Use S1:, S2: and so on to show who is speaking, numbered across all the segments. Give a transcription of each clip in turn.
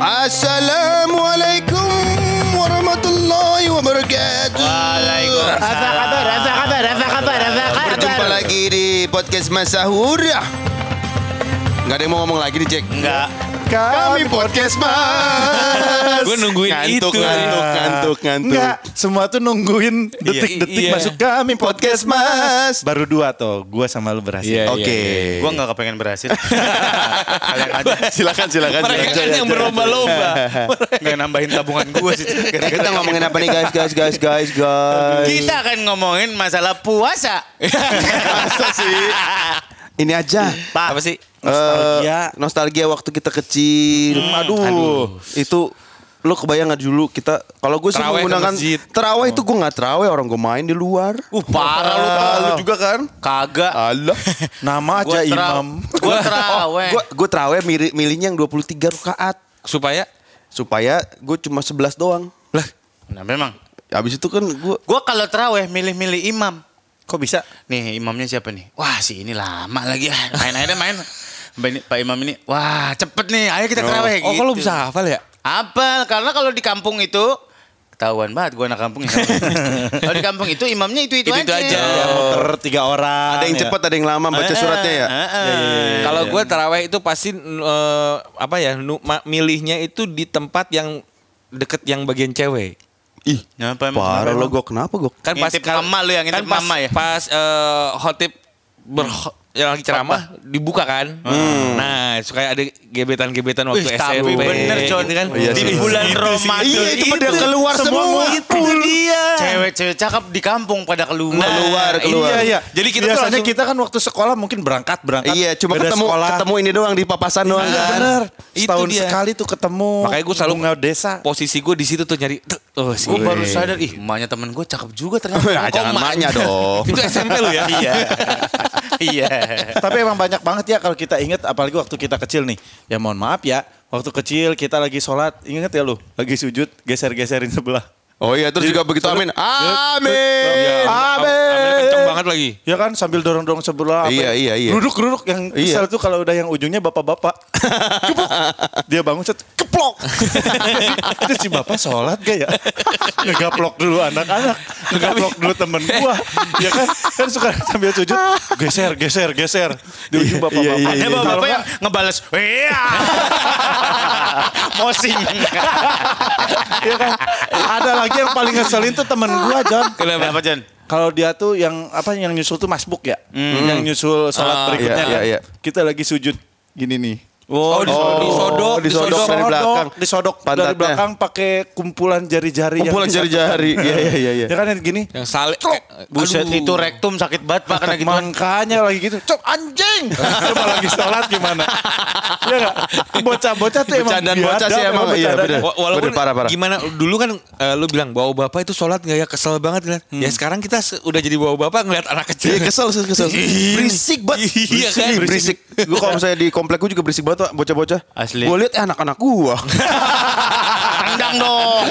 S1: Assalamualaikum warahmatullahi wabarakatuh.
S2: Waalaikumsalam.
S3: Apa kabar? Apa kabar? Apa kabar? Apa kabar?
S1: Berjumpa lagi di podcast Masahur. Gak ada yang mau ngomong lagi nih, Jack.
S2: Enggak.
S1: Kami podcast Mas.
S4: Gue nungguin
S1: ngantuk,
S4: itu.
S1: Ngantuk, ngantuk, ngantuk.
S3: Enggak, semua tuh nungguin detik-detik
S4: Iya.
S3: masuk kami
S1: Podcast Mas.
S3: Baru dua tuh, gua sama lu berhasil.
S4: Iya,
S1: Oke.
S2: Gua enggak kepengen berhasil. Kalian aja.
S1: Silakan, silakan.
S4: Mereka
S1: silakan.
S4: kan yang berlomba-lomba.
S2: Enggak nambahin tabungan gua sih.
S1: Kita ngomongin apa nih guys, guys, guys, guys, guys.
S2: Kita akan ngomongin masalah puasa.
S1: Masa sih? Ini aja.
S2: Pak.
S4: Apa sih?
S1: Nostalgia. nostalgia waktu kita kecil. Aduh. Itu lo kebayang gak dulu kita kalau gue sih menggunakan terawih itu gue nggak terawih orang gue main di luar.
S2: Uh, parah lu
S1: lu juga kan?
S2: Kagak.
S1: Allah.
S3: Nama aja
S2: Gua
S3: imam.
S2: Gua terawih.
S1: Gue gue terawih milih, milihnya yang 23 rakaat
S4: Supaya
S1: supaya gue cuma 11 doang.
S4: lah
S2: Nah, memang.
S1: Habis itu kan gue
S2: Gua kalau terawih milih-milih imam.
S3: Kok bisa?
S2: Nih imamnya siapa nih? Wah si ini lama lagi ah. Main aja deh, main. Pak Imam ini, wah cepet nih, ayo kita terawih.
S4: Oh,
S2: gitu.
S4: kalau bisa hafal ya?
S2: Apal, karena kalau di kampung itu ketahuan banget gue anak kampung ya. kalau di kampung itu imamnya itu itu,
S4: Itu-itu aja.
S3: Ya, muter tiga orang.
S1: ada yang
S3: ya.
S1: cepat ada yang lama baca suratnya ya.
S4: Kalau gue taraweh itu pasti eh, apa ya? milihnya itu di tempat yang deket yang bagian cewek.
S1: Ih,
S2: emang?
S1: parah
S2: Kenapa
S1: lo gue kenapa gue?
S4: Kan pas
S2: Ngintip mama lu yang
S4: kan
S2: ngintip
S4: pas,
S2: mama ya?
S4: Pas eh, khotib ber yang lagi ceramah dibuka kan. Nah, suka ada gebetan-gebetan waktu
S2: Wih,
S4: SMP.
S2: tapi bener John
S4: kan.
S1: Iya
S2: di bulan
S4: sih.
S2: Ramadan
S1: Iya, itu pada keluar semua.
S4: Itu dia.
S2: Cewek-cewek cakep di kampung pada keluar.
S4: Nah,
S1: Keluar, keluar.
S3: Iya, iya.
S4: Jadi kita
S3: Biasanya
S4: langsung-
S3: kita kan waktu sekolah mungkin berangkat, berangkat.
S1: Iya, cuma
S3: beda
S1: ketemu
S3: sekolah.
S1: ketemu ini doang di papasan doang
S3: Iya,
S1: kan.
S3: bener.
S4: Itu
S3: Setahun
S4: dia.
S3: sekali tuh ketemu.
S4: Makanya gue selalu
S3: bunga desa.
S4: Posisi gue di situ tuh nyari. tuh, Oh, sih.
S2: Gue baru sadar, ih emaknya temen gue cakep juga ternyata.
S1: Ya,
S2: Kok
S1: jangan
S2: emaknya?
S1: maknya dong.
S4: Itu SMP lu ya?
S2: Iya. Iya.
S3: Tapi emang banyak banget ya kalau kita inget apalagi waktu kita kecil nih. Ya mohon maaf ya, waktu kecil kita lagi sholat, inget ya lu, lagi sujud geser-geserin sebelah.
S1: Oh iya, terus juga begitu amin. Amin.
S4: Iya,
S3: Amin.
S4: kenceng banget lagi.
S3: Ya kan sambil dorong-dorong sebelah. apa
S1: Iya,
S3: ya.
S1: iya, iya.
S3: Geruduk-geruduk yang
S1: Iya.
S3: kesel tuh kalau udah yang ujungnya bapak-bapak. Keplok. Dia bangun set, keplok. Itu si bapak sholat gak ya? Ngegaplok dulu anak-anak. Ngegaplok dulu temen gua. Ya kan? Kan suka sambil sujud. Geser, geser, geser. Di ujung bapak-bapak.
S1: iya, iya.
S2: bapak
S3: Kalau
S2: yang ngebales, iya. Mosing.
S3: Iya kan? Ada lagi yang paling ngeselin tuh temen gua, John.
S2: Kenapa, Jan?
S3: Kalau dia tuh yang apa yang nyusul tuh masbuk ya, yang nyusul sholat
S4: Ah,
S3: berikutnya
S1: iya,
S3: kan.
S1: iya, iya.
S3: Kita lagi sujud gini nih.
S4: Oh, disodok, disodok,
S1: disodok dari belakang.
S3: disodok dari
S1: Pantatnya.
S3: belakang pakai kumpulan jari-jari
S1: Kumpulan jari-jari. Iya, iya, iya, iya.
S3: Ya kan yang gini.
S4: Yang salik.
S2: Buset itu rektum sakit banget Pak kena gitu.
S3: Makanya lagi gitu, cok anjing. Coba lagi sholat gimana? Iya enggak? Bocah-bocah tuh emang
S1: Bercandaan bocah sih emang, iya.
S4: Wa- Walaupun
S1: Bener, parah, parah.
S4: gimana dulu kan eh, lu bilang bawa bapak itu sholat nggak ya kesel banget kan? Ya sekarang kita udah jadi bawa bapak ngeliat anak kecil.
S1: Iya kesel, kesel, kesel. Berisik banget.
S4: Iya kan?
S1: Berisik. berisik. Gue kalau misalnya di komplek gue juga berisik banget Pak, bocah-bocah.
S2: Asli.
S1: Gue lihat eh, anak-anak gue.
S2: Tendang dong.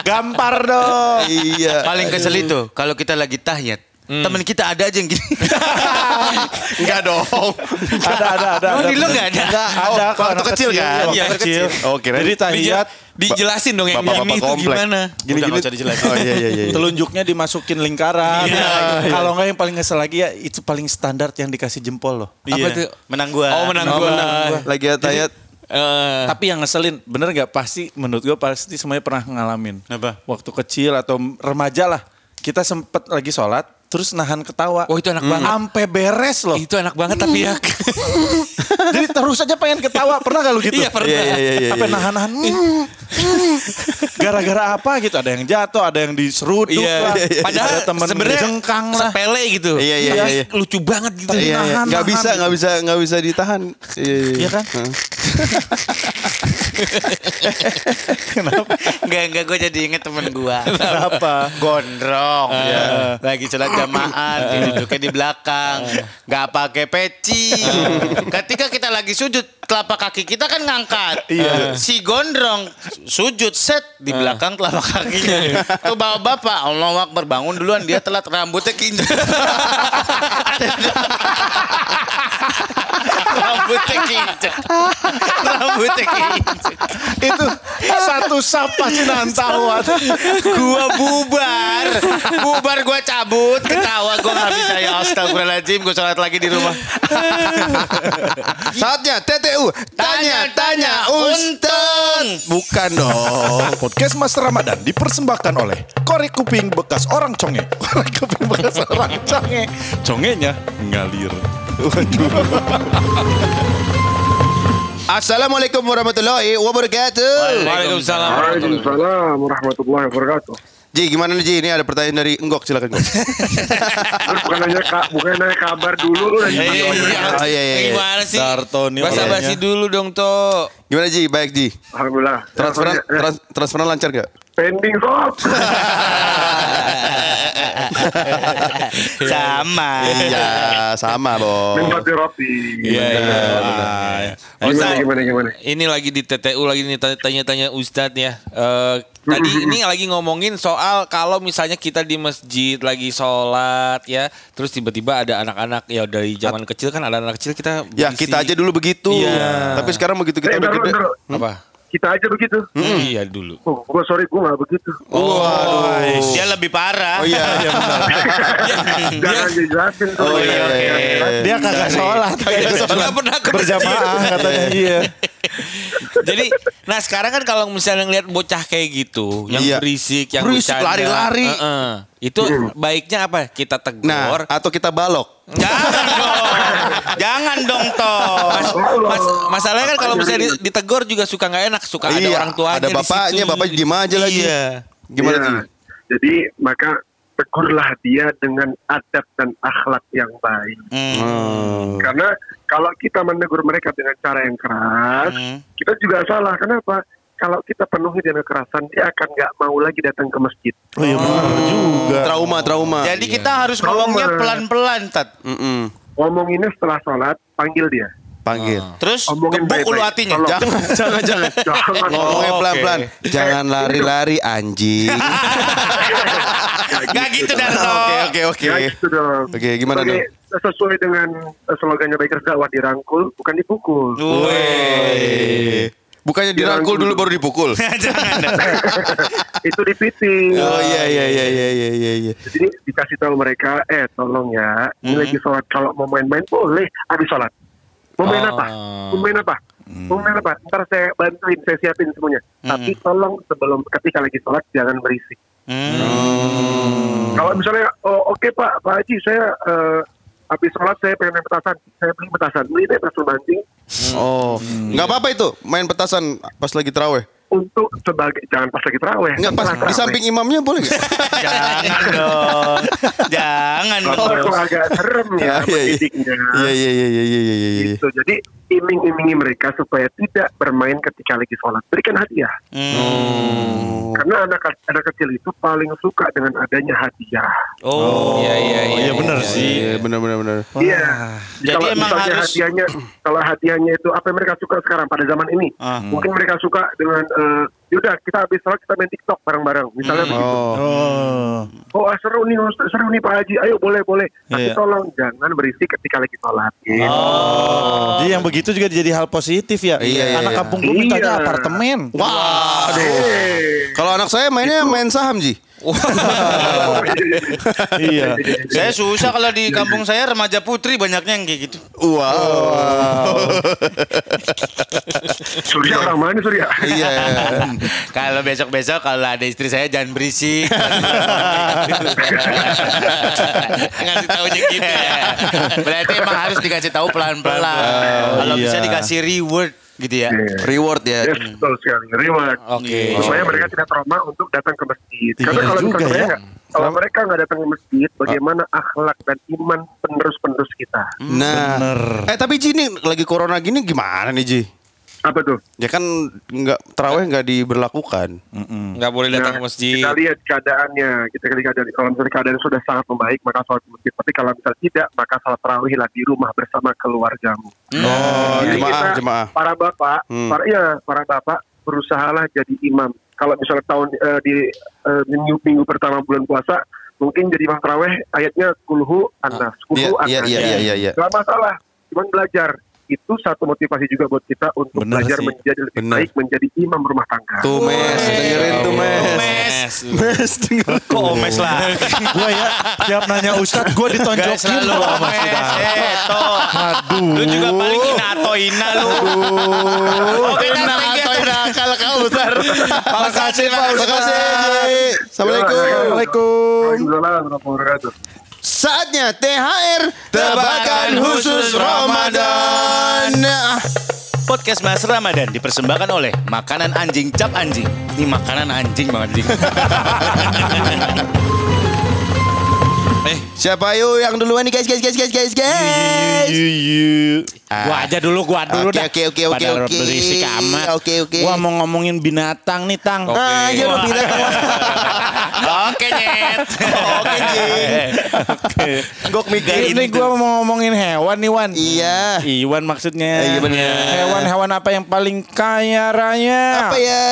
S3: Gampar dong.
S1: iya.
S2: Paling kesel itu kalau kita lagi tahiyat. Temen kita ada aja yang gini.
S1: Enggak dong.
S3: ada ada ada.
S2: Oh,
S3: ada.
S2: di lu nggak ada?
S3: Ada
S1: Oh,
S3: kok
S1: waktu kecil kan?
S3: Waktu
S4: Iya,
S3: kecil.
S1: Oh, kirain-
S3: Jadi tahiyat
S4: Dijelasin dong yang ini
S1: komplek.
S4: gimana.
S1: Gini-gini.
S2: Udah, usah dijelasin.
S1: Oh iya, iya, iya. iya.
S3: telunjuknya dimasukin lingkaran.
S2: Iya,
S1: iya.
S3: Kalau nggak yang paling ngesel lagi ya itu paling standar yang dikasih jempol loh.
S4: Apa
S2: Iya.
S4: tuh?
S2: Menang gua.
S4: Oh, menang
S1: Oh,
S4: gua.
S1: menang. Lagi atayat.
S4: Eh,
S3: Tapi yang ngeselin, bener nggak pasti menurut gue pasti semuanya pernah ngalamin.
S2: Apa?
S3: Waktu kecil atau remaja lah, kita sempet lagi sholat, terus nahan ketawa.
S4: Oh, itu enak banget.
S3: Sampai beres loh.
S4: itu enak banget tapi ya.
S3: Jadi terus aja pengen ketawa. Pernah gak lu gitu?
S4: Iya, pernah.
S1: Iya, iya, iya, iya.
S3: Sampai nahan-nahan. mm, mm. Gara-gara apa gitu? Ada yang jatuh, ada yang diseruduk lah.
S4: Iya. Padahal
S3: ada temen
S4: sebenarnya
S3: jengkang lah.
S4: sepele gitu.
S1: Iya, iya, iya.
S4: Lucu banget gitu.
S1: Iya, iya.
S3: nahan,
S1: Nggak
S3: nahan
S1: bisa,
S3: gitu.
S1: nggak bisa, nggak bisa ditahan. Iya,
S3: Iya kan?
S1: Heeh.
S3: Kenapa?
S2: Enggak, enggak gue jadi inget temen gua.
S3: Kenapa?
S2: Gondrong. Lagi sholat jamaah, dia duduknya di belakang. Nggak pakai peci. Ketika kita lagi sujud, telapak kaki kita kan ngangkat.
S3: Iya.
S2: Si gondrong sujud set di belakang telapak kakinya. Tuh bawa bapak, Allah Akbar bangun duluan dia telat rambutnya kinjal. Rambutnya kincek. Rambutnya kincek.
S3: Itu satu sap pasti nantawat.
S2: Gua bubar. Bubar gua cabut. Ketawa gua gak bisa ya. Astagfirullahaladzim. Gua sholat lagi di rumah.
S1: Saatnya TTU. Tanya-tanya Untung. Bukan dong.
S3: Podcast Mas Ramadan dipersembahkan oleh Korek Kuping bekas orang conge. Korek Kuping bekas orang conge. Congenya ngalir.
S1: Assalamualaikum warahmatullahi wabarakatuh.
S4: Waalaikumsalam.
S5: Waalaikumsalam warahmatullahi wabarakatuh.
S1: Ji, gimana nih Ji? Ini ada pertanyaan dari Enggok, silakan Enggok.
S5: Bukan nanya kak, bukan nanya kabar dulu lu nanya
S4: Iya, iya.
S1: Oh, iya, iya, iya.
S4: Gimana sih?
S3: Darto nih
S4: Basa basi dulu dong, To.
S1: Gimana Ji? Baik Ji.
S5: Alhamdulillah.
S1: Transferan
S5: Ya, ya.
S1: trans- transferan lancar gak?
S5: pending sob.
S2: Sama.
S1: Iya, sama, Bos.
S5: Minta roti.
S4: Iya, iya.
S5: Gimana
S4: Ustaz,
S5: gimana gimana.
S4: ini lagi di TTU lagi nih tanya- tanya-tanya Ustadz ya. Eh, tadi ini lagi ngomongin soal kalau misalnya kita di masjid lagi sholat ya, terus tiba-tiba ada anak-anak ya dari zaman kecil kan ada anak kecil kita
S1: Ya, kita aja dulu begitu.
S4: Iya.
S1: Tapi sekarang begitu kita
S5: Eh,
S1: udah gede.
S4: apa?
S5: Kita aja begitu.
S4: Iya dulu.
S5: Oh, gua sorry gua gak begitu.
S1: Waduh.
S2: Dia lebih parah.
S1: Oh iya, iya benar.
S5: Jangan dijelasin tuh.
S1: Oh iya,
S5: Jangan
S1: iya, iya.
S5: dijelasin.
S3: Dia kagak sholat.
S4: Nggak pernah ke
S3: Berjamaah katanya iya.
S4: Jadi, nah sekarang kan kalau misalnya ngeliat bocah kayak gitu, yang
S1: Iya.
S4: berisik, yang
S1: Berisik,
S4: bercanda,
S1: lari-lari.
S4: Heeh. itu baiknya apa? Kita tegur.
S1: Nah, atau kita balok.
S2: Jangan dong. Jangan dong, Toh.
S4: Mas, mas, masalahnya kan kalau misalnya di- ditegur juga suka nggak enak, suka ada
S1: Iya,
S4: orang tuanya
S1: ada bapaknya, bapak diem aja lagi.
S4: Iya.
S1: Gimana
S5: Iya. Jadi maka tegurlah dia dengan adab dan akhlak yang baik.
S1: Hmm.
S5: Karena kalau kita menegur mereka dengan cara yang keras,
S2: Hmm.
S5: kita juga salah. Kenapa? Kalau kita penuhi dengan kekerasan, dia akan nggak mau lagi datang ke masjid.
S3: Oh iya benar juga.
S1: Trauma, trauma.
S2: Jadi kita harus ngomongnya pelan-pelan, Tat.
S1: Mm-mm.
S5: Ngomonginnya setelah sholat, panggil dia.
S1: Panggil.
S2: Terus
S5: Omongin
S2: gebuk ulu hatinya.
S5: Tolong.
S1: Jangan, jangan, jangan.
S5: Jangan
S1: Ngomongnya
S2: Oh, oke.
S1: pelan-pelan. Jangan lari-lari anjing.
S2: Gak gitu, Darto.
S1: Oke, oke, oke.
S5: Ya gitu dong.
S1: Oke, gimana
S5: Sebagai- Sesuai dengan eh, slogannya Bikers dakwah dirangkul, bukan dipukul.
S1: Weh. Bukannya dirangkul dulu baru dipukul.
S5: Itu dipiting.
S1: Oh iya iya iya iya iya iya. iya.
S5: Jadi dikasih tahu mereka, eh tolong ya, ini lagi sholat. Kalau mau main-main boleh habis sholat. Mau main
S4: Oh.
S5: apa? Mau main apa? Mau main apa? Ntar saya bantuin, saya siapin semuanya. Tapi tolong sebelum ketika lagi sholat jangan berisik. Kalau misalnya, oh, oke Pak, Pak Haji, saya eh, habis sholat saya pengen main petasan, saya beli petasan, beli deh petasan mancing
S1: Oh, nggak apa-apa itu main petasan pas lagi terawih.
S5: Untuk sebagai jangan pas lagi terawih.
S1: Nggak pas di samping imamnya boleh nggak?
S2: Jangan dong. Jangan
S5: Kalau agak serem ya
S1: Iya, iya.
S5: mendidiknya.
S1: Iya iya iya iya iya iya. iya.
S5: Gitu. Jadi iming-imingi mereka supaya tidak bermain ketika lagi sholat. Berikan hadiah.
S1: Oh.
S5: Karena anak anak kecil itu paling suka dengan adanya hadiah.
S4: Oh, iya iya iya.
S3: iya benar sih.
S1: Iya benar benar benar.
S5: Iya.
S2: Jadi
S5: kalau
S2: emang
S5: misalnya
S2: harus-
S5: hadiahnya, kalau hadiahnya itu apa yang mereka suka sekarang pada zaman ini?
S2: Ah.
S5: Mungkin mereka suka dengan, eh, yaudah kita habis sholat kita main TikTok bareng-bareng. Misalnya begitu.
S1: Oh.
S3: Oh.
S5: Oh ah, seru nih Ustaz, seru nih Pak Haji. Ayo boleh boleh. Tapi
S3: Iya.
S5: tolong jangan berisik ketika lagi sholat. Gitu.
S3: Jadi yang begitu juga jadi hal positif ya.
S1: Iya, iya,
S3: Anak
S1: iya.
S3: kampung gue mintanya
S5: Iya.
S3: apartemen.
S1: Wah, aduh.
S5: Eh.
S1: Kalau anak saya mainnya main saham Ji.
S3: Iya.
S2: Saya susah kalau di kampung saya remaja putri banyaknya yang kayak gitu.
S1: Wow.
S5: Surya orang mana Surya?
S1: Iya.
S2: Kalau besok-besok kalau ada istri saya jangan berisik. Ngasih tahunya gitu ya. Berarti emang harus dikasih tahu pelan-pelan. Kalau
S3: iya.
S2: bisa dikasih reward gitu ya.
S1: Reward ya.
S5: Yes, betul sekali. Reward.
S4: Oke.
S5: Supaya mereka tidak trauma untuk datang ke masjid.
S3: Iya
S5: Karena kalau
S3: juga
S5: misalnya
S3: ya.
S5: kalau mereka nggak datang ke masjid, bagaimana akhlak dan iman penerus-penerus kita?
S1: Nah.
S3: Bener.
S1: Eh tapi Ji ini lagi corona gini gimana nih Ji?
S5: Apa tuh?
S1: Ya kan nggak terawih nggak diberlakukan.
S4: Nggak boleh datang ke
S5: Nah,
S4: masjid.
S5: Kita lihat keadaannya. Kita lihat keadaan. Kalau misalnya keadaan sudah sangat membaik, maka sholat di masjid. Tapi kalau misalnya tidak, maka sholat tarawih lah di rumah bersama keluargamu.
S1: Oh,
S5: Jadi
S1: jemaah,
S5: kita,
S1: jemaah.
S5: Para bapak,
S1: Hmm.
S5: para iya, para bapak berusahalah jadi imam. Kalau misalnya tahun eh, di eh, minggu, minggu pertama bulan puasa, mungkin jadi imam taraweh ayatnya kulhu anas, kulhu
S1: Iya, iya,
S5: anas.
S1: iya, iya, iya, iya.
S5: Gak masalah, cuman belajar. Itu satu motivasi juga buat kita untuk
S3: Bener
S5: belajar
S3: sih.
S5: menjadi lebih
S1: Bener.
S5: baik, menjadi imam rumah tangga.
S1: Tuh mes, dengerin tuh mes.
S2: Mes.
S1: Mes, dengerin.
S3: Kok omes lah? gue ya tiap nanya Ustadz gue
S2: Gak
S3: ditonjokin
S2: selalu
S3: loh sama
S2: omes. Eh, toh.
S3: Aduh.
S2: Lu juga paling ina atau ina lu. Oke,
S3: Ina
S2: thank you.
S3: atau ina kalau kamu ntar.
S2: Makasih, Pak.
S1: Terima kasih. Ji. Assalamualaikum.
S3: Assalamualaikum.
S5: Waalaikumsalam warahmatullahi wabarakatuh.
S1: Saatnya THR tebakan khusus Ramadan.
S2: Podcast Mas Ramadan dipersembahkan oleh Makanan Anjing Cap Anjing. Ini makanan anjing banget.
S4: Eh,
S1: Siapa yuk yang duluan nih guys guys guys guys guys guys.
S3: Gua aja dulu, gua dulu
S1: Oke,
S3: dah.
S1: oke, oke, oke, oke.
S3: berisik amat.
S1: Oke, oke.
S3: Gua mau ngomongin binatang nih, Tang.
S4: Oke.
S1: Ah, iya lo bilang.
S2: Oke, Nyet.
S1: Oke, Jing. Gok mikir
S3: Ini gua mau ngomongin hewan nih, Wan.
S1: Iya.
S3: Iwan maksudnya.
S1: Iya, bener.
S3: Hewan-hewan apa yang paling kaya raya?
S1: Apa ya?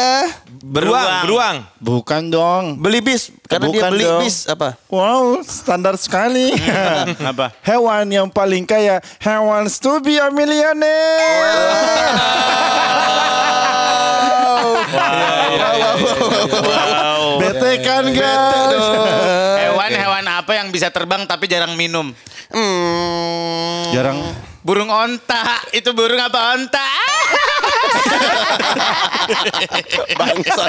S4: Beruang, beruang.
S3: Bukan dong.
S1: Beli bis karena dia
S3: Bukan
S1: beli
S3: dong.
S1: bis apa?
S3: Wow, standar sekali.
S2: Apa?
S3: Hewan yang paling kaya, hewan to be a millionaire.
S2: Wow.
S3: Bete kan guys?
S2: Hewan-hewan apa yang bisa terbang tapi jarang minum?
S1: Hmm.
S3: Jarang.
S2: Burung onta. Itu burung apa onta?
S1: Bangsat.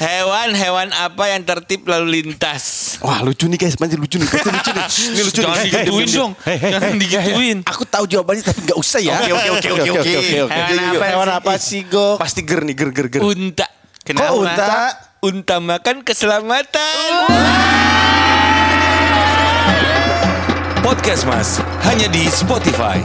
S4: Hewan-hewan apa yang tertib lalu lintas?
S1: Wah lucu nih guys, panjang lucu nih, pasti lucu nih. Ini lucu
S4: Jangan
S1: nih.
S4: digituin dong. Jangan digituin.
S1: Aku tahu jawabannya tapi nggak usah ya.
S2: Oke, oke, oke, oke, oke. Hewan apa?
S3: Hewan apa sih, Go?
S1: Pasti ger nih, ger ger ger.
S4: Unta.
S1: Kok unta?
S4: Unta makan keselamatan.
S6: Podcast Mas hanya di Spotify.